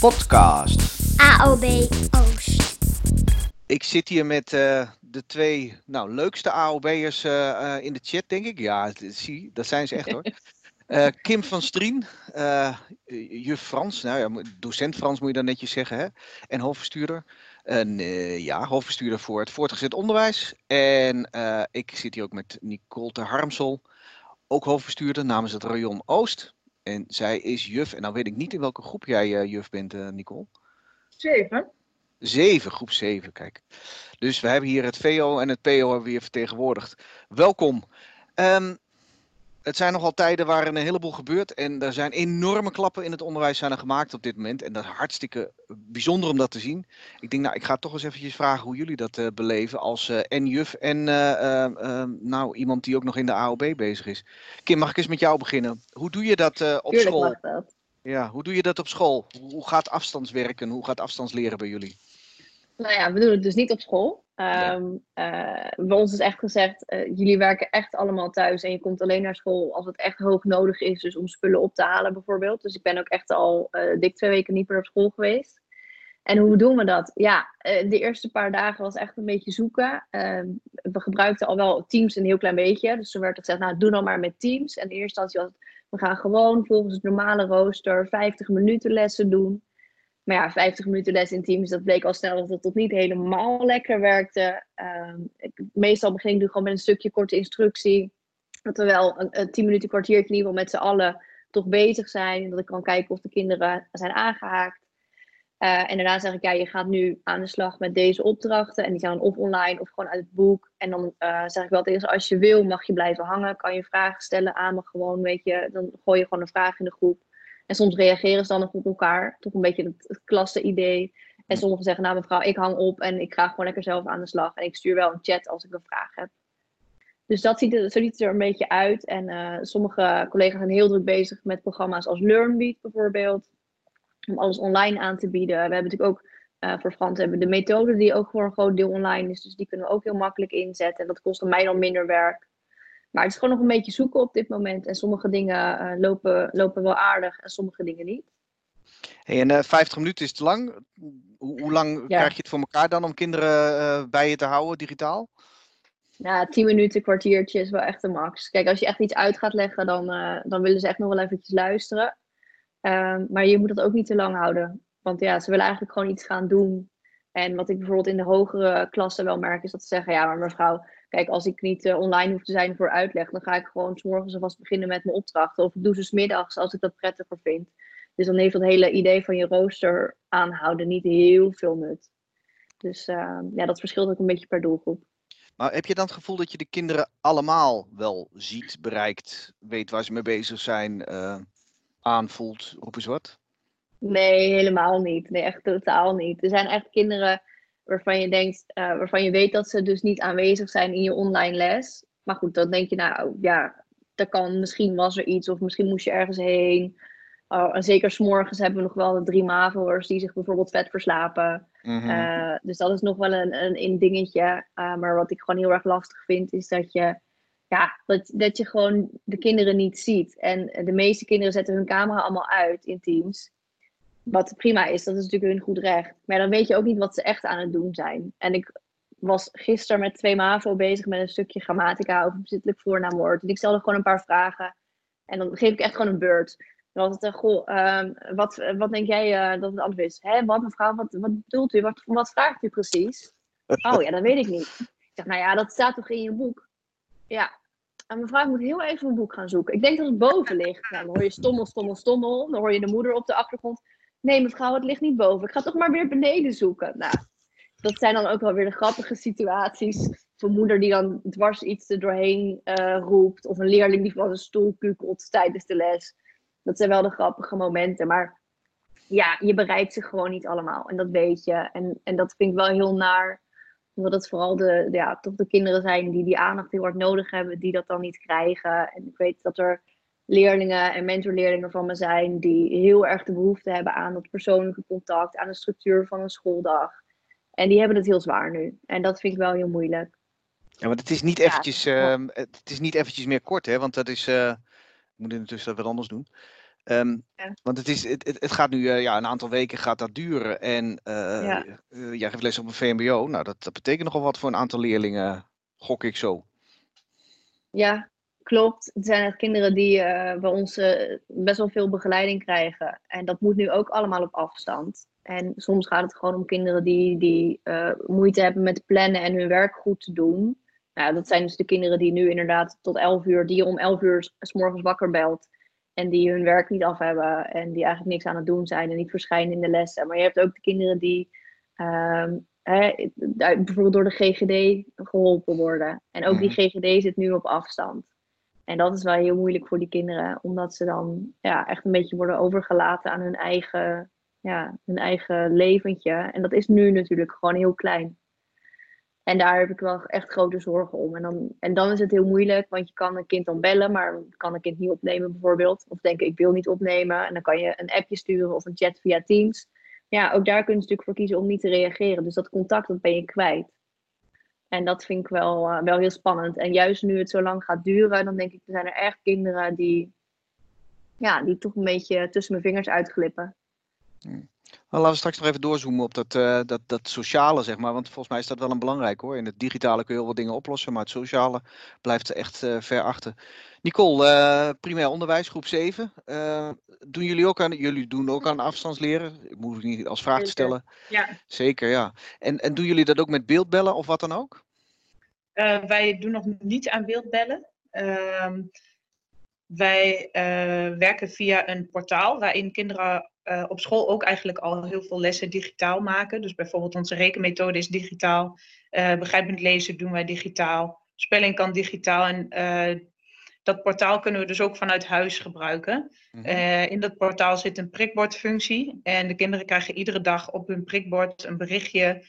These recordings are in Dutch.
podcast. AOB Oost. Ik zit hier met eh, de twee nou, leukste AOB'ers eh, eh, in de chat, denk ik. Ja, zie, dat zijn ze echt hoor. Eh, Kim van Strien, eh, juf Frans, nou ja, docent Frans moet je dan netjes zeggen, hè? En hoofdbestuurder. En, eh, ja, hoofdbestuurder voor het voortgezet onderwijs. En eh, ik zit hier ook met Nicole Harmsel, ook hoofdbestuurder namens het rayon Oost. En zij is juf, en nou weet ik niet in welke groep jij eh, juf bent, eh, Nicole. Zeven. Zeven, groep 7, kijk. Dus we hebben hier het VO en het PO hebben we hier vertegenwoordigd. Welkom. Ehm, het zijn nogal tijden waar een heleboel gebeurt en er zijn enorme klappen in het onderwijs zijn er gemaakt op dit moment. En dat is hartstikke bijzonder om dat te zien. Ik denk, nou, ik ga toch eens eventjes vragen hoe jullie dat eh, beleven als eh en juf en eh, nou, iemand die ook nog in de AOB bezig is. Kim, mag ik eens met jou beginnen? Hoe doe je dat op Tuurlijk school? mag dat. Ja, hoe doe je dat op school? Hoe hoe gaat afstandswerken? Hoe gaat afstandsleren bij jullie? Nou ja, we doen het dus niet op school. Ja. Ehm, eh, bij ons is echt gezegd, eh, jullie werken echt allemaal thuis en je komt alleen naar school als het echt hoog nodig is, dus om spullen op te halen bijvoorbeeld. Dus ik ben ook echt al eh, dik twee weken niet meer op school geweest. En hoe doen we dat? Ja, de eerste paar dagen was echt een beetje zoeken. Ehm, we gebruikten al wel Teams een heel klein beetje. Dus toen werd er gezegd, nou doe dan maar met Teams. En in eerste instantie was het, we gaan gewoon volgens het normale rooster 50 minuten lessen doen. Maar ja, 50 minuten les in Teams, dat bleek al snel dat het tot niet helemaal lekker werkte. Ehm, meestal begin ik nu gewoon met een stukje korte instructie. Dat we wel een, een 10 minuten kwartiertje in ieder met z'n allen toch bezig zijn. En dat ik kan kijken of de kinderen zijn aangehaakt. Eh, en daarna zeg ik, ja, je gaat nu aan de slag met deze opdrachten. En die zijn dan of online of gewoon uit het boek. En dan eh, zeg ik wel tegen als je wil mag je blijven hangen. Kan je vragen stellen aan me gewoon, weet je. Dan gooi je gewoon een vraag in de groep. En soms reageren ze dan nog op elkaar. Toch een beetje het, het klasse-idee. En sommigen zeggen, nou mevrouw, ik hang op en ik ga gewoon lekker zelf aan de slag. En ik stuur wel een chat als ik een vraag heb. Dus dat ziet er, zo ziet het er een beetje uit. En eh, sommige collega's zijn heel druk bezig met programma's als LearnBeat bijvoorbeeld. Om alles online aan te bieden. We hebben natuurlijk ook eh, voor Frans hebben we de methode die ook voor een groot deel online is. Dus die kunnen we ook heel makkelijk inzetten. En dat kost mij dan minder werk. Maar het is gewoon nog een beetje zoeken op dit moment. En sommige dingen eh, lopen, lopen wel aardig en sommige dingen niet. Hey, en eh 50 minuten is te lang. Hoe, hoe lang Ja. krijg je het voor elkaar dan om kinderen eh, bij je te houden digitaal? Ja, 10 minuten, kwartiertje is wel echt de max. Kijk, als je echt iets uit gaat leggen, dan, dan willen ze echt nog wel eventjes luisteren. Ehm, maar je moet dat ook niet te lang houden. Want ja, ze willen eigenlijk gewoon iets gaan doen. En wat ik bijvoorbeeld in de hogere klassen wel merk, is dat ze zeggen: Ja, maar mevrouw, kijk, als ik niet eh, online hoef te zijn voor uitleg, dan ga ik gewoon s morgens alvast beginnen met mijn opdrachten. Of ik doe ze 's middags als ik dat prettiger vind. Dus dan heeft dat hele idee van je rooster aanhouden niet heel veel nut. Dus ehm, ja, dat verschilt ook een beetje per doelgroep. Maar heb je dan het gevoel dat je de kinderen allemaal wel ziet, bereikt, weet waar ze mee bezig zijn, eh, aanvoelt, roep eens wat? Nee, helemaal niet. Nee, echt totaal niet. Er zijn echt kinderen waarvan je denkt, eh, waarvan je weet dat ze dus niet aanwezig zijn in je online les. Maar goed, dan denk je, nou ja, dat kan, misschien was er iets of misschien moest je ergens heen. Oh, en zeker s'morgens hebben we nog wel de drie MAVO'ers die zich bijvoorbeeld vet verslapen. Mhm. Eh, dus dat is nog wel een, een, een dingetje. Eh, maar wat ik gewoon heel erg lastig vind, is dat je, ja, dat, dat je gewoon de kinderen niet ziet. En de meeste kinderen zetten hun camera allemaal uit in Teams. Wat prima is, dat is natuurlijk hun goed recht. Maar dan weet je ook niet wat ze echt aan het doen zijn. En ik was gisteren met twee MAVO bezig met een stukje grammatica over bezittelijk voornaamwoord. En ik stelde gewoon een paar vragen. En dan geef ik echt gewoon een beurt. Dan was het, eh, goh, ehm, wat, wat denk jij eh, dat het antwoord is? Hè, wat mevrouw, wat, wat bedoelt u? Wat, wat vraagt u precies? Oh ja, dat weet ik niet. Ik zeg, nou ja, dat staat toch in je boek? Ja. En mevrouw, ik moet heel even mijn boek gaan zoeken. Ik denk dat het boven ligt. Nou, dan hoor je stommel, stommel, stommel. Dan hoor je de moeder op de achtergrond. Nee, mevrouw, het ligt niet boven. Ik ga toch maar weer beneden zoeken. Nou, dat zijn dan ook wel weer de grappige situaties. Zo'n moeder die dan dwars iets er doorheen eh, roept. Of een leerling die van een stoel kukelt tijdens de les. Dat zijn wel de grappige momenten. Maar ja, je bereikt ze gewoon niet allemaal. En dat weet je. En, en dat vind ik wel heel naar. Omdat het vooral de, ja, toch de kinderen zijn die die aandacht heel hard nodig hebben. Die dat dan niet krijgen. En ik weet dat er leerlingen en mentorleerlingen van me zijn. Die heel erg de behoefte hebben aan dat persoonlijke contact. Aan de structuur van een schooldag. En die hebben het heel zwaar nu. En dat vind ik wel heel moeilijk. Ja, maar het is niet eventjes, ja. ehm, het is niet eventjes meer kort, hè? Want dat is, eh, ik moet intussen dat wat anders doen. Ehm, Ja. Want het, is, het, het gaat nu eh, ja, een aantal weken gaat dat duren. En eh, Ja. jij geeft les op een VMBO. Nou, dat, dat betekent nogal wat voor een aantal leerlingen, gok ik zo. Ja, klopt. Het zijn echt kinderen die eh, bij ons eh, best wel veel begeleiding krijgen. En dat moet nu ook allemaal op afstand. En soms gaat het gewoon om kinderen die, die eh, moeite hebben met plannen en hun werk goed te doen. Nou, dat zijn dus de kinderen die nu inderdaad tot 11 uur, die je om 11 uur s- morgens wakker belt. En die hun werk niet af hebben en die eigenlijk niks aan het doen zijn en niet verschijnen in de lessen. Maar je hebt ook de kinderen die ehm, hè, bijvoorbeeld door de GGD geholpen worden. En ook die GGD zit nu op afstand. En dat is wel heel moeilijk voor die kinderen, omdat ze dan ja, echt een beetje worden overgelaten aan hun eigen, ja, hun eigen leventje. En dat is nu natuurlijk gewoon heel klein. En daar heb ik wel echt grote zorgen om. En dan, en dan is het heel moeilijk, want je kan een kind dan bellen, maar kan een kind niet opnemen bijvoorbeeld. Of denken, ik wil niet opnemen. En dan kan je een appje sturen of een chat via Teams. Ja, ook daar kun je natuurlijk voor kiezen om niet te reageren. Dus dat contact, dat ben je kwijt. En dat vind ik wel, eh, wel heel spannend. En juist nu het zo lang gaat duren, dan denk ik, er zijn er echt kinderen die, ja, die toch een beetje tussen mijn vingers uitglippen. Nou, laten we straks nog even doorzoomen op dat, eh, dat, dat sociale, zeg maar. Want volgens mij is dat wel een belangrijk hoor. In het digitale kun je heel wat dingen oplossen, maar het sociale blijft echt eh, ver achter. Nicole, eh, primair onderwijs, groep 7. Eh, doen jullie ook aan, jullie doen ook aan afstandsleren? Ik moet het niet als vraag te stellen. Ja, Zeker, ja. En, en doen jullie dat ook met beeldbellen of wat dan ook? wij doen nog niet aan beeldbellen. Ehm, wij werken via een portaal waarin kinderen eh, op school ook eigenlijk al heel veel lessen digitaal maken. Dus bijvoorbeeld onze rekenmethode is digitaal. eh begrijpend lezen doen wij digitaal. Spelling kan digitaal. En eh, dat portaal kunnen we dus ook vanuit huis gebruiken. Mhm. In dat portaal zit een prikbordfunctie. En de kinderen krijgen iedere dag op hun prikbord een berichtje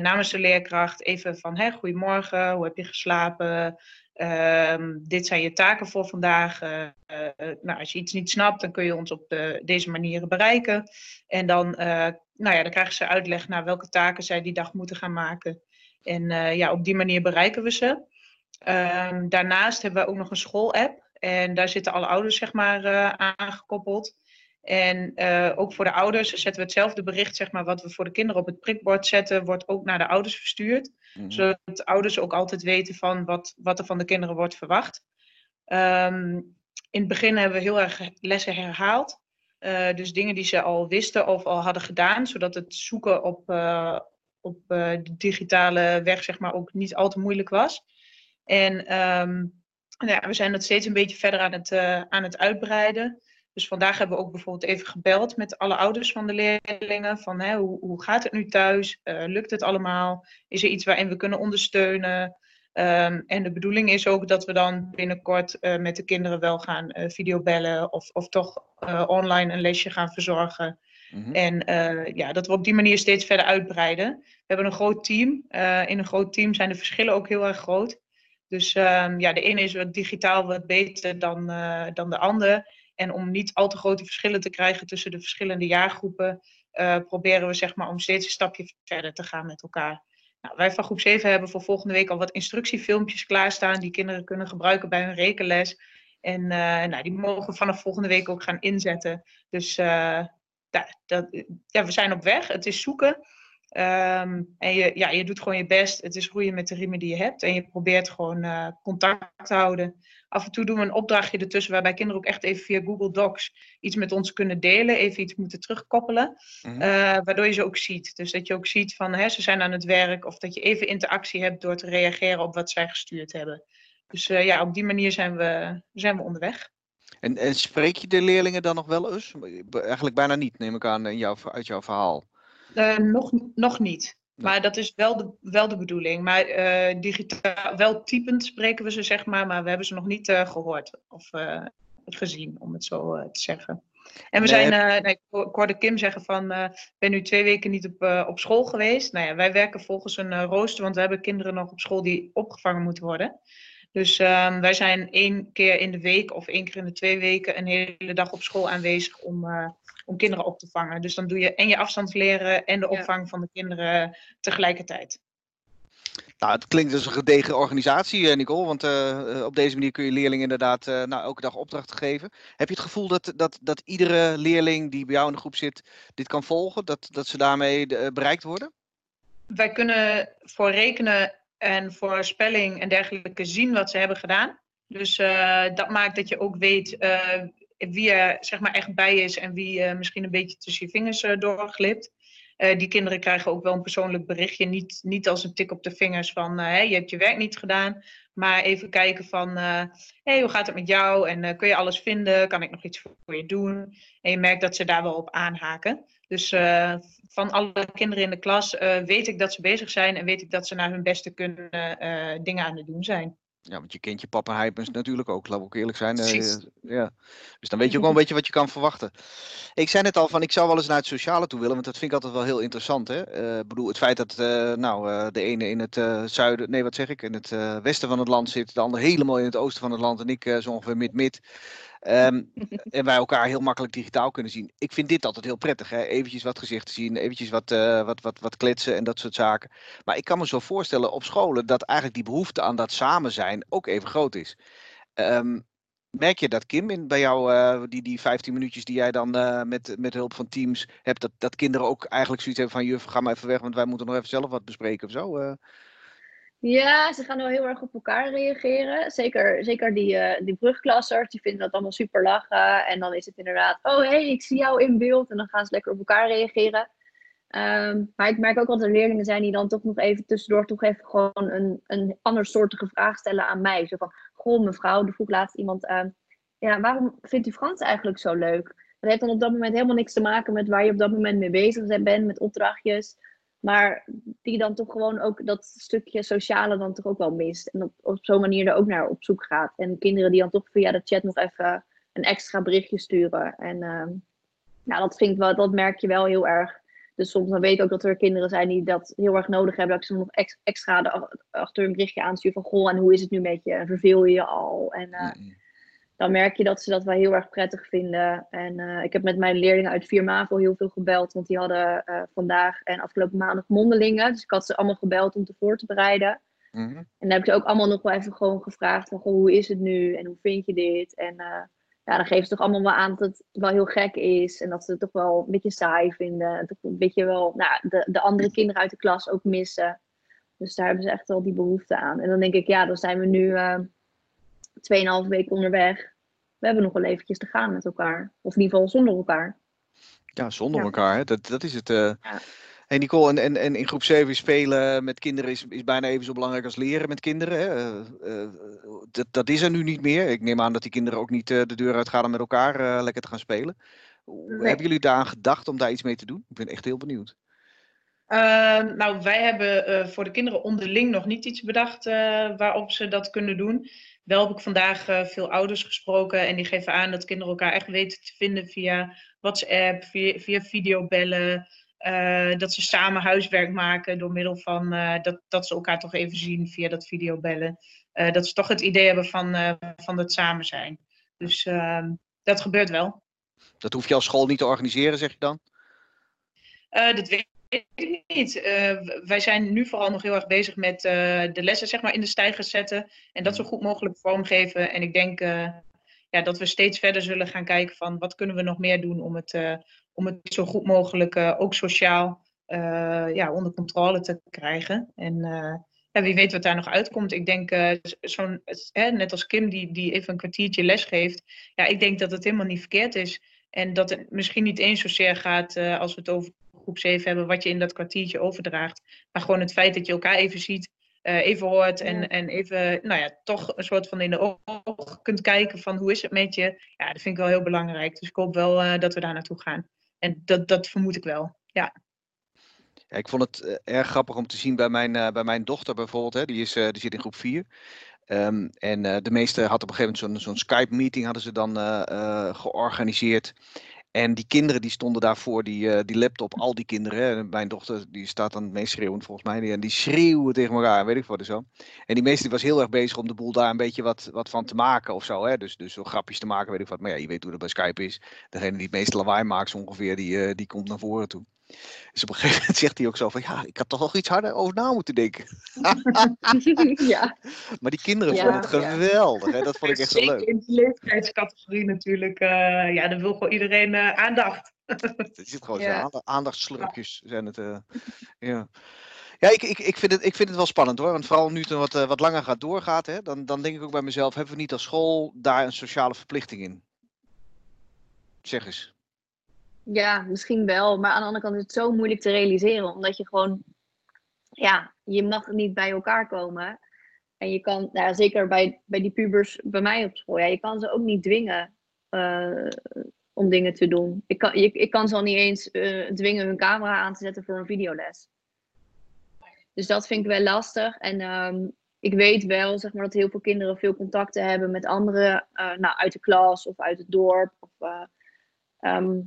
namens de leerkracht. Even van, hè, goedemorgen, hoe heb je geslapen? Ehm, dit zijn je taken voor vandaag. Eh, eh, nou, als je iets niet snapt, dan kun je ons op de, deze manieren bereiken. En dan, eh, nou ja, dan krijgen ze uitleg naar welke taken zij die dag moeten gaan maken. En eh, ja, op die manier bereiken we ze. Ehm, daarnaast hebben we ook nog een schoolapp. En daar zitten alle ouders zeg maar eh, aangekoppeld. En eh, ook voor de ouders zetten we hetzelfde bericht, zeg maar, wat we voor de kinderen op het prikbord zetten, wordt ook naar de ouders verstuurd. Mhm. Zodat de ouders ook altijd weten van wat, wat er van de kinderen wordt verwacht. Ehm, in het begin hebben we heel erg lessen herhaald. Eh, dus dingen die ze al wisten of al hadden gedaan, zodat het zoeken op, eh, op de digitale weg zeg maar, ook niet al te moeilijk was. En ehm, nou ja, we zijn dat steeds een beetje verder aan het, aan het uitbreiden. Dus vandaag hebben we ook bijvoorbeeld even gebeld met alle ouders van de leerlingen. Van hè, hoe, hoe gaat het nu thuis? Eh, lukt het allemaal? Is er iets waarin we kunnen ondersteunen? Ehm, en de bedoeling is ook dat we dan binnenkort eh, met de kinderen wel gaan eh, videobellen of, of toch online een lesje gaan verzorgen. Mhm. En ja, dat we op die manier steeds verder uitbreiden. We hebben een groot team. In een groot team zijn de verschillen ook heel erg groot. Dus ehm, ja, de ene is wat digitaal wat beter dan, dan de ander. En om niet al te grote verschillen te krijgen tussen de verschillende jaargroepen, eh, proberen we zeg maar om steeds een stapje verder te gaan met elkaar. Nou, wij van groep 7 hebben voor volgende week al wat instructiefilmpjes klaarstaan die kinderen kunnen gebruiken bij hun rekenles. En eh, nou, die mogen we vanaf volgende week ook gaan inzetten. Dus eh, dat, ja, we zijn op weg. Het is zoeken. Ehm, en je, ja, je doet gewoon je best. Het is roeien met de riemen die je hebt. En je probeert gewoon eh, contact te houden. Af en toe doen we een opdrachtje ertussen waarbij kinderen ook echt even via Google Docs iets met ons kunnen delen. Even iets moeten terugkoppelen. Mhm. Eh, waardoor je ze ook ziet. Dus dat je ook ziet van hè, ze zijn aan het werk. Of dat je even interactie hebt door te reageren op wat zij gestuurd hebben. Dus eh, ja, op die manier zijn we, zijn we onderweg. En, en spreek je de leerlingen dan nog wel eens? Eigenlijk bijna niet, neem ik aan, in jouw, uit jouw verhaal. Eh, nog, nog niet. Maar dat is wel de, wel de bedoeling. Maar eh, digitaal, wel typend spreken we ze, zeg maar. Maar we hebben ze nog niet eh, gehoord of gezien, om het zo te zeggen. En we Nee, zijn, nee, ik hoor- ik hoorde Kim zeggen van, ik ben nu twee weken niet op, op school geweest. Nou ja, wij werken volgens een rooster, want we hebben kinderen nog op school die opgevangen moeten worden. Dus ehm, wij zijn één keer in de week of één keer in de twee weken een hele dag op school aanwezig om, eh, om kinderen op te vangen. Dus dan doe je en je afstandsleren en de Ja. opvang van de kinderen tegelijkertijd. Nou, het klinkt als een gedegen organisatie, eh, Nicole. Want eh, op deze manier kun je leerlingen inderdaad uh, nou, elke dag opdrachten geven. Heb je het gevoel dat, dat, dat iedere leerling die bij jou in de groep zit, dit kan volgen? Dat, dat ze daarmee bereikt worden? Wij kunnen voor rekenen en voor spelling en dergelijke zien wat ze hebben gedaan. Dus dat maakt dat je ook weet wie er zeg maar, echt bij is en wie misschien een beetje tussen je vingers doorglipt. Die kinderen krijgen ook wel een persoonlijk berichtje. Niet, niet als een tik op de vingers van uh, je hebt je werk niet gedaan. Maar even kijken van hey, hoe gaat het met jou? En kun je alles vinden? Kan ik nog iets voor je doen? En je merkt dat ze daar wel op aanhaken. Dus van alle kinderen in de klas weet ik dat ze bezig zijn en weet ik dat ze naar hun beste kunnen dingen aan het doen zijn. Ja, want je kent je pappenheipens natuurlijk ook, laten we ook eerlijk zijn. Ja. Dus dan weet je ook wel een beetje wat je kan verwachten. Ik zei net al van, ik zou wel eens naar het sociale toe willen, want dat vind ik altijd wel heel interessant. Hè? Bedoel, het feit dat nou, de ene in het zuiden, nee wat zeg ik, in het westen van het land zit, de ander helemaal in het oosten van het land en ik zo ongeveer mid-mid. Um, en wij elkaar heel makkelijk digitaal kunnen zien. Ik vind dit altijd heel prettig. Hè? Eventjes wat gezichten zien, eventjes wat, uh, wat, wat, wat kletsen en dat soort zaken. Maar ik kan me zo voorstellen op scholen dat eigenlijk die behoefte aan dat samen zijn ook even groot is. Um, merk je dat, Kim, in, bij jou, uh, die, die 15 minuutjes die jij dan uh, met, met hulp van teams hebt, dat, dat kinderen ook eigenlijk zoiets hebben van, juf, ga maar even weg, want wij moeten nog even zelf wat bespreken of zo? Ja, ze gaan wel heel erg op elkaar reageren. Zeker, zeker die, uh, die brugklassers, die vinden dat allemaal super lachen. En dan is het inderdaad, oh hé, hey, ik zie jou in beeld. En dan gaan ze lekker op elkaar reageren. Um, maar ik merk ook dat er leerlingen zijn die dan toch nog even tussendoor toch even gewoon een, een andersoortige vraag stellen aan mij. Zo van, goh mevrouw, er vroeg laatst iemand, uh, ja, waarom vindt u Frans eigenlijk zo leuk? Dat heeft dan op dat moment helemaal niks te maken met waar je op dat moment mee bezig bent, met opdrachtjes. Maar die dan toch gewoon ook dat stukje sociale dan toch ook wel mist. En op, op zo'n manier er ook naar op zoek gaat. En kinderen die dan toch via de chat nog even een extra berichtje sturen. En uh, nou, dat, vind wel, dat merk je wel heel erg. Dus soms dan weet ik ook dat er kinderen zijn die dat heel erg nodig hebben. Dat ik ze nog extra achter een berichtje aanstuur van... Goh, en hoe is het nu met je? Verveel je je al? En uh, dan merk je dat ze dat wel heel erg prettig vinden. En uh, ik heb met mijn leerlingen uit 4 MAVO heel veel gebeld, want die hadden uh, vandaag en afgelopen maandag mondelingen. Dus ik had ze allemaal gebeld om te voor te bereiden. Mm -hmm. En dan heb ik ze ook allemaal nog wel even gewoon gevraagd van, goh, hoe is het nu en hoe vind je dit? En uh, ja, dan geven ze toch allemaal wel aan dat het wel heel gek is en dat ze het toch wel een beetje saai vinden. En toch een beetje wel nou, de, de andere kinderen uit de klas ook missen. Dus daar hebben ze echt wel die behoefte aan. En dan denk ik, ja, dan zijn we nu 2,5 weken onderweg. We hebben nog wel eventjes te gaan met elkaar. Of in ieder geval zonder elkaar. Ja, zonder ja. elkaar. Hè? Dat, dat is het. Uh... Ja. Hey Nicole, en, en, en in groep 7 spelen met kinderen is, is bijna even zo belangrijk als leren met kinderen. Hè? Uh, uh, dat, dat is er nu niet meer. Ik neem aan dat die kinderen ook niet de deur uitgaan om met elkaar lekker te gaan spelen. Nee. Hebben jullie daaraan gedacht om daar iets mee te doen? Ik ben echt heel benieuwd. Ehm, nou, wij hebben voor de kinderen onderling nog niet iets bedacht waarop ze dat kunnen doen. Wel heb ik vandaag uh, veel ouders gesproken en die geven aan dat kinderen elkaar echt weten te vinden via WhatsApp, via, via videobellen. Uh, dat ze samen huiswerk maken door middel van uh, dat, dat ze elkaar toch even zien via dat videobellen. dat ze toch het idee hebben van, van het samen zijn. Dus ehm, dat gebeurt wel. Dat hoef je als school niet te organiseren, zeg je dan? dat weet weet ik niet. Uh, wij zijn nu vooral nog heel erg bezig met uh, de lessen zeg maar, in de stijgers zetten. En dat zo goed mogelijk vormgeven. En ik denk uh, ja, dat we steeds verder zullen gaan kijken van wat kunnen we nog meer doen om het, om het zo goed mogelijk ook sociaal ja, onder controle te krijgen. En ja, wie weet wat daar nog uitkomt. Ik denk, zo'n, net als Kim die, die even een kwartiertje les geeft. Ja, ik denk dat het helemaal niet verkeerd is. En dat het misschien niet eens zozeer gaat als we het over groep 7 hebben, wat je in dat kwartiertje overdraagt. Maar gewoon het feit dat je elkaar even ziet, uh, even hoort en, ja. en even, nou ja, toch een soort van in de ogen kunt kijken van hoe is het met je. Ja, dat vind ik wel heel belangrijk. Dus ik hoop wel uh, dat we daar naartoe gaan. En dat, dat vermoed ik wel, ja. Ja, ik vond het uh, erg grappig om te zien bij mijn, bij mijn dochter bijvoorbeeld. Hè. Die, is, die zit in groep 4. Um, en de meeste had op een gegeven moment zo'n zo'n Skype-meeting hadden ze dan georganiseerd. En die kinderen die stonden daarvoor, die, uh, die laptop, al die kinderen. Mijn dochter die staat dan het meest schreeuwend volgens mij. En die schreeuwen tegen elkaar, weet ik wat zo. En die meeste die was heel erg bezig om de boel daar een beetje wat, wat van te maken of zo. Hè. Dus, dus zo grapjes te maken, weet ik wat. Maar ja, je weet hoe dat bij Skype is. Degene die het meeste lawaai maakt ongeveer, die, uh, die komt naar voren toe. Dus op een gegeven moment zegt hij ook zo van, ja, ik had toch wel iets harder over na moeten denken. ja, Maar die kinderen Ja, vonden het geweldig, hè? dat vond ik echt zo leuk. in die leeftijdscategorie natuurlijk. eh, ja, dan wil gewoon iedereen eh, aandacht. Het zit gewoon zo, Ja. aandacht- aandachtslurpjes zijn het. eh, ja, ja ik, ik, ik, vind het, ik vind het wel spannend hoor. Want vooral nu het wat, wat langer gaat doorgaat, hè, dan, dan denk ik ook bij mezelf, hebben we niet als school daar een sociale verplichting in? Zeg eens. Ja, misschien wel. Maar aan de andere kant is het zo moeilijk te realiseren. Omdat je gewoon, ja, je mag niet bij elkaar komen. En je kan, nou zeker bij, bij die pubers bij mij op school, ja, je kan ze ook niet dwingen eh, om dingen te doen. Ik kan, je, ik kan ze al niet eens eh, dwingen hun camera aan te zetten voor een videoles. Dus dat vind ik wel lastig. En ehm, ik weet wel, zeg maar, dat heel veel kinderen veel contacten hebben met anderen, eh, nou, uit de klas of uit het dorp. Of, eh, ehm,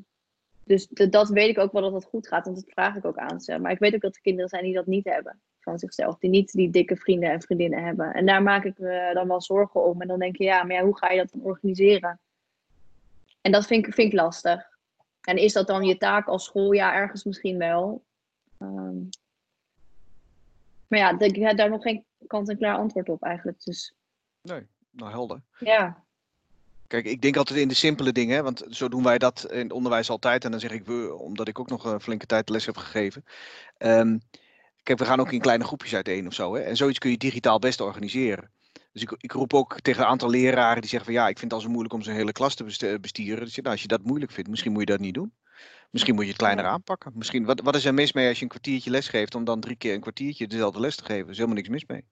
dus de- dat weet ik ook wel dat dat goed gaat, want dat vraag ik ook aan ze. Maar ik weet ook dat er kinderen zijn die dat niet hebben van zichzelf, die niet die dikke vrienden en vriendinnen hebben. En daar maak ik me dan wel zorgen om. En dan denk je, ja, maar ja, hoe ga je dat dan organiseren? En dat vind ik, vind ik lastig. En is dat dan je taak als school? Ja, ergens misschien wel. Ehm, maar ja, ik heb daar nog geen kant-en-klaar antwoord op eigenlijk. Dus Nee, nou helder. ja, Kijk, ik denk altijd in de simpele dingen, want zo doen wij dat in het onderwijs altijd. En dan zeg ik we, omdat ik ook nog een flinke tijd les heb gegeven. Ehm, kijk, we gaan ook in kleine groepjes uiteen of zo. Hè, en zoiets kun je digitaal best organiseren. Dus ik, ik roep ook tegen een aantal leraren die zeggen van ja, ik vind het al zo moeilijk om zo'n hele klas te best- bestieren. Dus, nou, als je dat moeilijk vindt, misschien moet je dat niet doen. Misschien moet je het kleiner aanpakken. Misschien, wat, wat is er mis mee als je een kwartiertje les geeft om dan drie keer een kwartiertje dezelfde les te geven? Er is helemaal niks mis mee.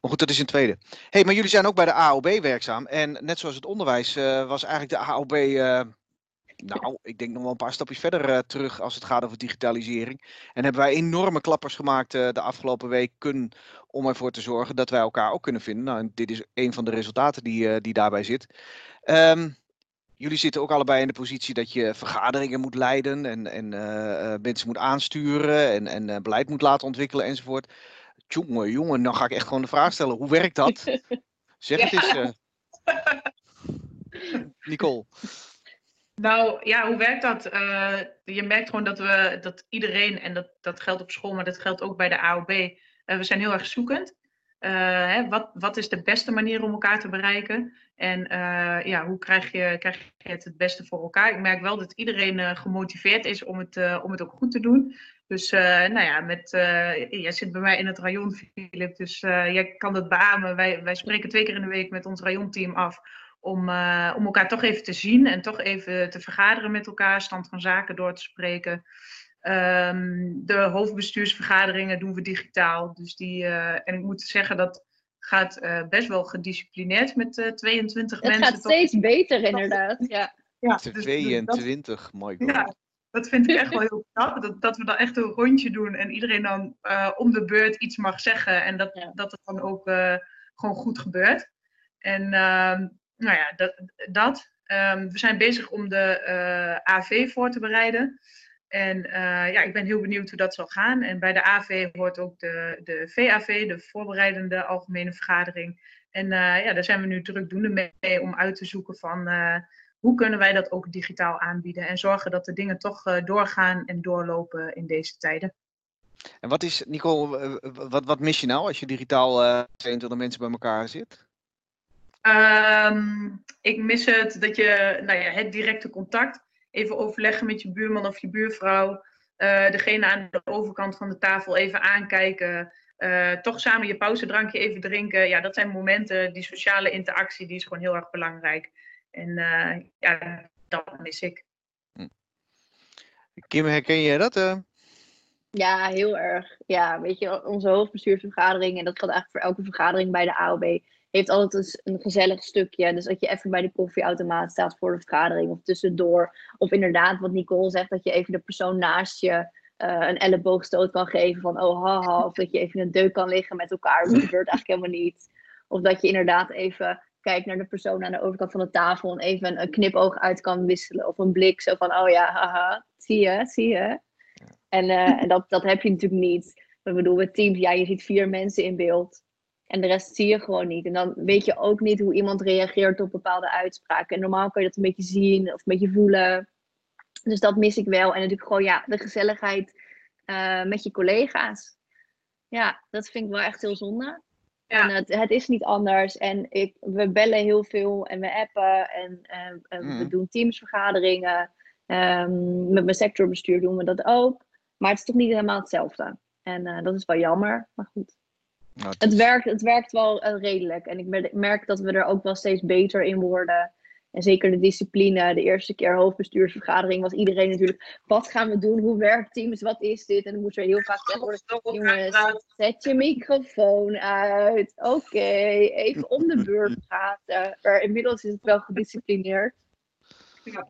Maar goed, dat is een tweede. hey, maar jullie zijn ook bij de AOB werkzaam. En net zoals het onderwijs eh, was eigenlijk de AOB, eh, nou, ik denk nog wel een paar stapjes verder eh, terug als het gaat over digitalisering. En hebben wij enorme klappers gemaakt de afgelopen weken om ervoor te zorgen dat wij elkaar ook kunnen vinden. Nou, dit is een van de resultaten die, die daarbij zit. Ehm, jullie zitten ook allebei in de positie dat je vergaderingen moet leiden en, en mensen moet aansturen en, en beleid moet laten ontwikkelen enzovoort. Jongen, jongen, dan ga ik echt gewoon de vraag stellen. Hoe werkt dat? Zeg het eens. eh. Nicole. Nou ja, hoe werkt dat? Eh, je merkt gewoon dat we dat iedereen, en dat, dat geldt op school, maar dat geldt ook bij de AOB, eh, we zijn heel erg zoekend. Hè, wat, wat is de beste manier om elkaar te bereiken? En ja, hoe krijg je, krijg je het het beste voor elkaar? Ik merk wel dat iedereen gemotiveerd is om het, om het ook goed te doen. Dus eh, nou ja, met, eh, jij zit bij mij in het rayon, Filip, dus eh, jij kan dat beamen. Wij, wij spreken twee keer in de week met ons rayonteam af om, eh, om elkaar toch even te zien en toch even te vergaderen met elkaar, stand van zaken door te spreken. Ehm, de hoofdbestuursvergaderingen doen we digitaal. Dus die, eh, en ik moet zeggen, dat gaat eh, best wel gedisciplineerd met eh 22 het mensen. gaat toch? steeds beter inderdaad. Ja. Ja, dus- dus dat- 22, my god. ja, dat vind ik echt wel heel knap. Dat, dat we dan echt een rondje doen en iedereen dan eh, om de beurt iets mag zeggen. En dat, Ja. dat het dan ook eh, gewoon goed gebeurt. En ehm, nou ja, dat. dat. Ehm, we zijn bezig om de eh, AV voor te bereiden. En ja, ik ben heel benieuwd hoe dat zal gaan. En bij de AV hoort ook de, de VAV, de voorbereidende algemene vergadering. En ja, daar zijn we nu drukdoende mee om uit te zoeken van hoe kunnen wij dat ook digitaal aanbieden en zorgen dat de dingen toch eh, doorgaan en doorlopen in deze tijden. En wat is, Nicole, wat, wat mis je nou als je digitaal eh 22 mensen bij elkaar zit? Ehm, ik mis het dat je nou ja, het directe contact, even overleggen met je buurman of je buurvrouw, eh, degene aan de overkant van de tafel even aankijken, toch samen je pauzedrankje even drinken. Ja, dat zijn momenten, die sociale interactie, die is gewoon heel erg belangrijk. En eh, ja, dat mis ik. Kim, herken jij dat? eh? Ja, heel erg. Ja, weet je, onze hoofdbestuursvergadering, en dat geldt eigenlijk voor elke vergadering bij de AOB, heeft altijd eens een gezellig stukje. Dus dat je even bij de koffieautomaat staat voor de vergadering of tussendoor. Of inderdaad, wat Nicole zegt, dat je even de persoon naast je eh, een elleboogstoot kan geven van oh haha. Of dat je even in een deuk kan liggen met elkaar. Dat gebeurt eigenlijk helemaal niet. Of dat je inderdaad even kijkt naar de persoon aan de overkant van de tafel en even een, een knipoog uit kan wisselen. Of een blik zo van oh ja, haha, zie je, zie je. En, eh, en dat, dat heb je natuurlijk niet. Ik bedoel, met teams, ja, je ziet vier mensen in beeld. En de rest zie je gewoon niet. En dan weet je ook niet hoe iemand reageert op bepaalde uitspraken. En normaal kan je dat een beetje zien of een beetje voelen. Dus dat mis ik wel. En natuurlijk gewoon ja, de gezelligheid eh, met je collega's. Ja, dat vind ik wel echt heel zonde. Ja. En het, het is niet anders. En ik, we bellen heel veel en we appen en, en- en we Mhm. doen teamsvergaderingen. Ehm, met mijn sectorbestuur doen we dat ook. Maar het is toch niet helemaal hetzelfde. En eh, dat is wel jammer. Maar goed, Nou, het is- werkt, het werkt wel eh, redelijk. En ik mer- merk dat we er ook wel steeds beter in worden. En zeker de discipline. De eerste keer hoofdbestuursvergadering was iedereen natuurlijk... Wat gaan we doen? Hoe werkt Teams? Wat is dit? En dan moest er heel vaak gezegd worden... Jongens, zet je microfoon uit. Oké, even om de beurt praten. Maar inmiddels is het wel gedisciplineerd. Ja.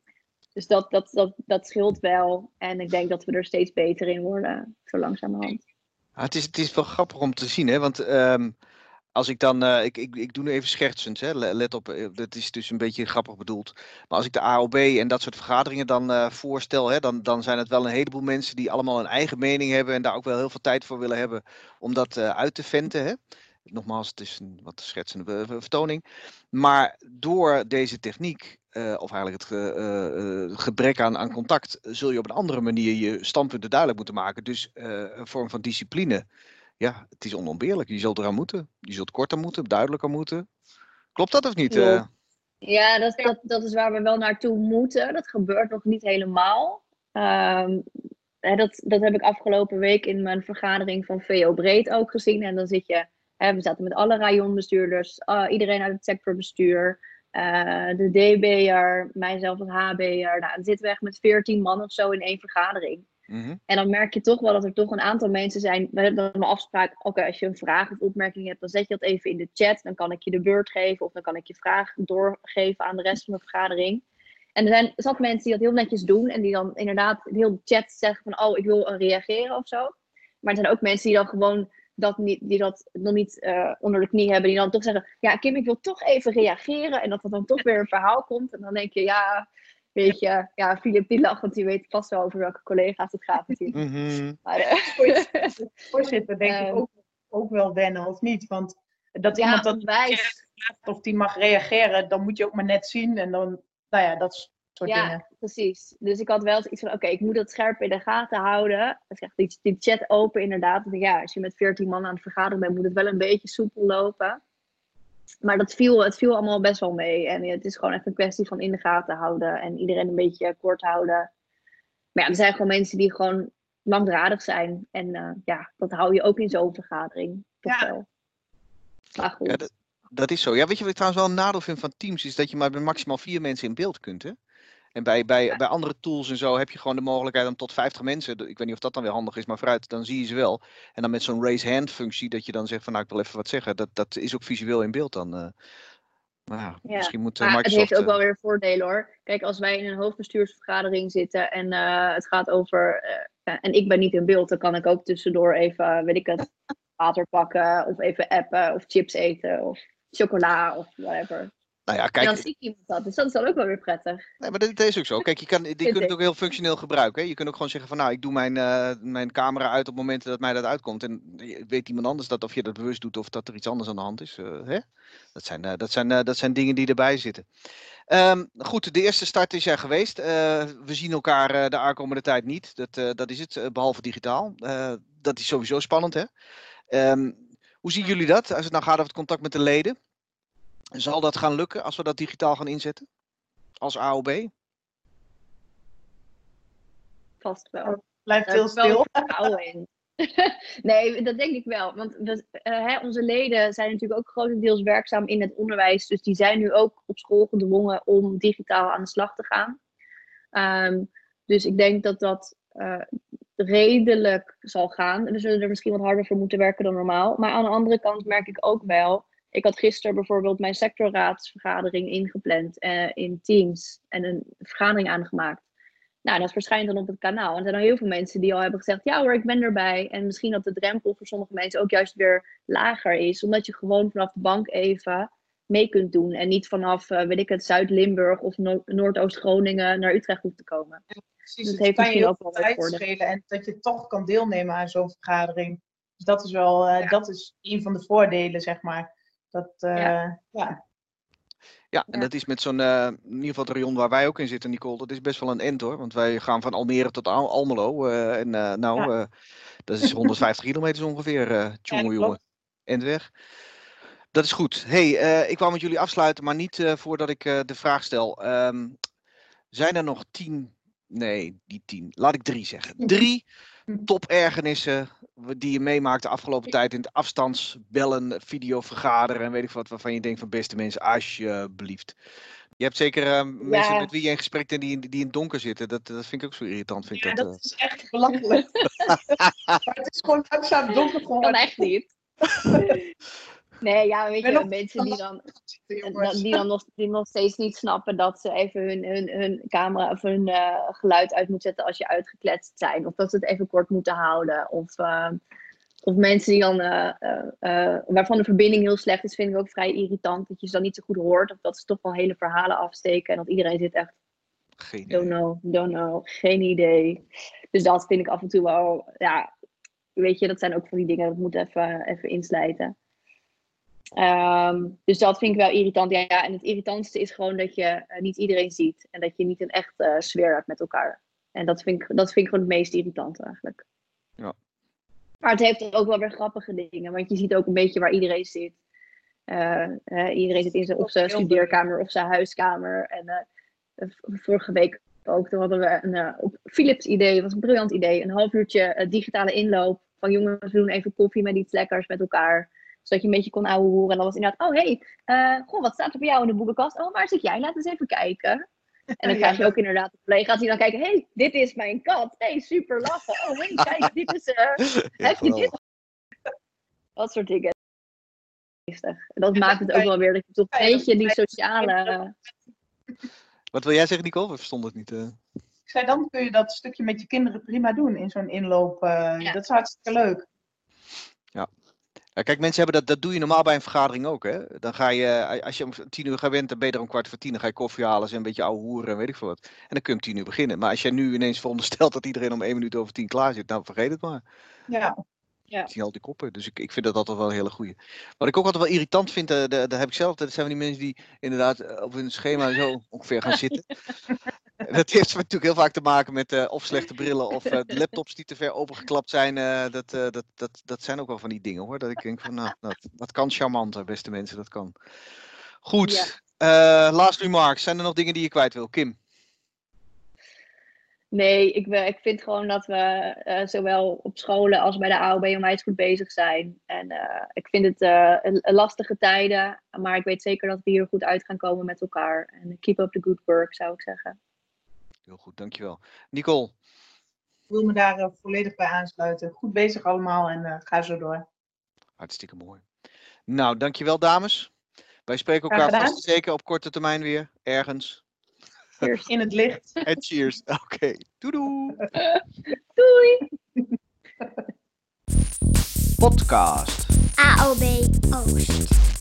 Dus dat, dat, dat, dat scheelt wel. En ik denk dat we er steeds beter in worden, zo langzamerhand. Ah, het, is, het is wel grappig om te zien, hè? Want ehm, als ik dan, eh, ik, ik, ik doe nu even schertsend, hè? le- Let op, eh, dat is dus een beetje grappig bedoeld. Maar als ik de AOB en dat soort vergaderingen dan eh, voorstel, hè, dan, dan zijn het wel een heleboel mensen die allemaal een eigen mening hebben en daar ook wel heel veel tijd voor willen hebben om dat uit te venten. Hè? Nogmaals, het is een wat schetsende vertoning. Maar door deze techniek, of eigenlijk het ge- gebrek aan, aan contact, zul je op een andere manier je standpunten duidelijk moeten maken. Dus een vorm van discipline. Ja, het is onontbeerlijk. Je zult eraan moeten. Je zult korter moeten, duidelijker moeten. Klopt dat of niet? Klopt. eh? Ja, dat, dat, dat is waar we wel naartoe moeten. Dat gebeurt nog niet helemaal. Ehm, hè, dat, dat heb ik afgelopen week in mijn vergadering van VO Breed ook gezien. En dan zit je, hè, we zaten met alle rayonbestuurders, ah, iedereen uit het sectorbestuur, eh, de DB'er, mijzelf als HB'er. Nou, dan zitten we echt met 14 man of zo in één vergadering. Mhm. En dan merk je toch wel dat er toch een aantal mensen zijn. We hebben dan een afspraak. Oké, als je een vraag of opmerking hebt, dan zet je dat even in de chat. Dan kan ik je de beurt geven of dan kan ik je vraag doorgeven aan de rest van de vergadering. En er zijn zat mensen die dat heel netjes doen en die dan inderdaad heel de chat zeggen van oh, ik wil reageren of zo. Maar er zijn ook mensen die dan gewoon dat, niet, die dat nog niet eh, onder de knie hebben, die dan toch zeggen, ja Kim, ik wil toch even reageren. En dat er dan toch weer een verhaal komt. En dan denk je, ja, weet je, ja, Filip die lacht, want die weet vast wel over welke collega's het gaat natuurlijk. Mhm. Maar, eh, Voorzitter, denk ik Ehm. ook, ook wel wennen, of niet? Want dat ja, iemand dat onwijs. of die mag reageren, dan moet je ook maar net zien. En dan, nou ja, dat soort Ja, dingen. precies. Dus ik had wel iets van, oké, ik moet dat scherp in de gaten houden. Dus echt die, die chat open inderdaad. Want ja, als je met 14 man aan het vergaderen bent, moet het wel een beetje soepel lopen. Maar dat viel, het viel allemaal best wel mee. En het is gewoon echt een kwestie van in de gaten houden. En iedereen een beetje kort houden. Maar ja, er zijn gewoon mensen die gewoon langdradig zijn. En eh, ja, dat hou je ook in zo'n vergadering. Toch Ja. wel. Maar goed. Ja, dat, dat is zo. Ja, weet je wat ik trouwens wel een nadeel vind van Teams? Is dat je maar met maximaal vier mensen in beeld kunt. Hè? En bij, bij, bij andere tools en zo heb je gewoon de mogelijkheid om tot 50 mensen. Ik weet niet of dat dan weer handig is, maar vooruit, dan zie je ze wel. En dan met zo'n raise hand functie, dat je dan zegt van nou ik wil even wat zeggen. Dat, dat is ook visueel in beeld dan. Maar ja, misschien moet eh, Maar het Microsoft... heeft ook eh, wel weer voordelen hoor. Kijk, als wij in een hoofdbestuursvergadering zitten en het gaat over. en ik ben niet in beeld, dan kan ik ook tussendoor even, weet ik het, water pakken. Of even appen, of chips eten, of chocola, of whatever. Nou ja, en kijk, dan zie ik iemand dat. Dus dat is dan ook wel weer prettig. Nee, maar dat, is ook zo. Kijk, je, kan, je kunt het ook heel functioneel gebruiken. Hè? Je kunt ook gewoon zeggen van nou, ik doe mijn, eh, mijn camera uit op momenten dat mij dat uitkomt. En weet iemand anders dat of je dat bewust doet of dat er iets anders aan de hand is. eh, hè? Dat, zijn, eh, dat, zijn, dat zijn dingen die erbij zitten. Ehm, goed, de eerste start is er geweest. We zien elkaar de aankomende tijd niet. Dat, dat is het, eh, behalve digitaal. Dat is sowieso spannend, hè? Ehm, hoe zien jullie dat als het nou gaat over het contact met de leden? Zal dat gaan lukken als we dat digitaal gaan inzetten? Als AOB? Vast wel. Blijft Daar heel stil. in. nee, dat denk ik wel. Want we, eh, hè, onze leden zijn natuurlijk ook grotendeels werkzaam in het onderwijs. Dus die zijn nu ook op school gedwongen om digitaal aan de slag te gaan. Ehm, dus ik denk dat dat eh, redelijk zal gaan. We zullen er misschien wat harder voor moeten werken dan normaal. Maar aan de andere kant merk ik ook wel. Ik had gisteren bijvoorbeeld mijn sectorraadsvergadering ingepland eh, in Teams en een vergadering aangemaakt. Nou, dat verschijnt dan op het kanaal. En er zijn al heel veel mensen die al hebben gezegd: ja hoor, ik ben erbij. En misschien dat de drempel voor sommige mensen ook juist weer lager is, omdat je gewoon vanaf de bank even mee kunt doen. En niet vanaf, eh, weet ik het, Zuid-Limburg of No- Noordoost-Groningen naar Utrecht hoeft te komen. Precies, Dat het heeft kan je misschien ook wel tijd schelen en dat je toch kan deelnemen aan zo'n vergadering. Dus dat is wel, eh, Ja. dat is een van de voordelen, zeg maar. Dat, eh, Ja. ja. Ja, en Ja. dat is met zo'n, eh, in ieder geval het rayon waar wij ook in zitten, Nicole, dat is best wel een end hoor. Want wij gaan van Almere tot Al- Almelo. eh, en eh, nou, Ja. eh, dat is 150 kilometer jongeveer, eh tjonge dat jongen. End weg. Dat is goed. hey, eh, ik wou met jullie afsluiten, maar niet eh, voordat ik eh, de vraag stel. Ehm, zijn er nog tien, nee, niet tien, laat ik drie zeggen. Drie topergernissen die je meemaakt de afgelopen tijd in het afstandsbellen, videovergaderen en weet ik wat, waarvan je denkt van beste mensen, alsjeblieft. Je hebt zeker eh, mensen Ja. met wie je in gesprek bent die, in- die in het donker zitten. Dat, dat vind ik ook zo irritant. Vind Ja, ik dat, dat eh. is echt belachelijk. maar het is gewoon langzaam donker kan geworden. echt niet. Nee, ja, weet je, nog- mensen die dan, jongens. die dan nog, die nog steeds niet snappen dat ze even hun, hun, hun camera of hun eh, geluid uit moeten zetten als je uitgekletst zijn. Of dat ze het even kort moeten houden. Of, eh, of mensen die dan, eh, eh, eh, waarvan de verbinding heel slecht is, vind ik ook vrij irritant. Dat je ze dan niet zo goed hoort. Of dat ze toch wel hele verhalen afsteken. En dat iedereen zit echt, Geen don't idee. know, don't know, geen idee. Dus dat vind ik af en toe wel, ja, weet je, dat zijn ook van die dingen, dat moet even, even inslijten. Ehm, dus dat vind ik wel irritant. Ja, ja, en het irritantste is gewoon dat je eh, niet iedereen ziet. En dat je niet een echt eh, sfeer hebt met elkaar. En dat vind, ik, dat vind ik gewoon het meest irritante eigenlijk. Ja. Maar het heeft ook wel weer grappige dingen. Want je ziet ook een beetje waar iedereen zit. Eh, iedereen zit in zijn, op zijn studeerkamer of zijn huiskamer. En eh, vorige week ook, toen hadden we een, op Philips idee, was een briljant idee. Een half uurtje digitale inloop. Van jongens, we doen even koffie met iets lekkers met elkaar. Zodat je een beetje kon ouwe horen. En dan was inderdaad, oh hé, hey, eh, goh, wat staat er bij jou in de boekenkast? Oh, waar zit jij? Laat eens even kijken. En dan Ja, krijg je dat- ook inderdaad de collega's die dan kijken, hé, hey, dit is mijn kat. Hé, hey, super lachen. Oh, hé, hey, kijk, dit is... eh, Ja, heb je dit? Dat soort dingen. Dat maakt dat het ook wel weer dat je toch een beetje die sociale... Wat wil jij zeggen, Nicole? We verstonden het niet. eh. Ik zei, dan kun je dat stukje met je kinderen prima doen in zo'n inloop. eh, Ja. Dat is hartstikke leuk. Ja, kijk, mensen hebben dat, dat doe je normaal bij een vergadering ook. Hè? Dan ga je, eh, als je om tien uur gaat bent, dan ben je er om kwart voor tien. Dan ga je koffie halen, en een beetje ouwe hoeren en weet ik veel wat. En dan kun je om tien uur beginnen. Maar als jij nu ineens veronderstelt dat iedereen om één minuut over tien klaar zit, nou vergeet het maar. Ja. Ja. Ik zie al die koppen. Dus ik, ik vind dat altijd wel een hele goeie. Wat ik ook altijd wel irritant vind, de- daar heb ik zelf, dat zijn van die mensen die inderdaad eh, op hun schema zo ongeveer gaan zitten. dat heeft natuurlijk heel vaak te maken met eh, of slechte brillen of laptops die te ver opengeklapt zijn. dat, dat, dat, dat zijn ook wel van die dingen hoor. Dat ik denk van, nou, dat, dat kan charmanter, beste mensen, dat kan. Goed, eh, last remarks. Zijn er nog dingen die je kwijt wil? Kim? Nee, ik, ik vind gewoon dat we eh, zowel op scholen als bij de AOB onwijs goed bezig zijn. En eh, ik vind het eh, een- een lastige tijden, maar ik weet zeker dat we hier goed uit gaan komen met elkaar. En keep up the good work, zou ik zeggen. Heel goed, dankjewel. Nicole? Ik wil me daar volledig bij aansluiten. Goed bezig allemaal en eh, ga zo door. Hartstikke mooi. Nou, dankjewel dames. Wij spreken elkaar vast zeker op korte termijn weer, ergens. Cheers. In het licht. En cheers. Oké, doei doei. Doei! Podcast. AOB Oost.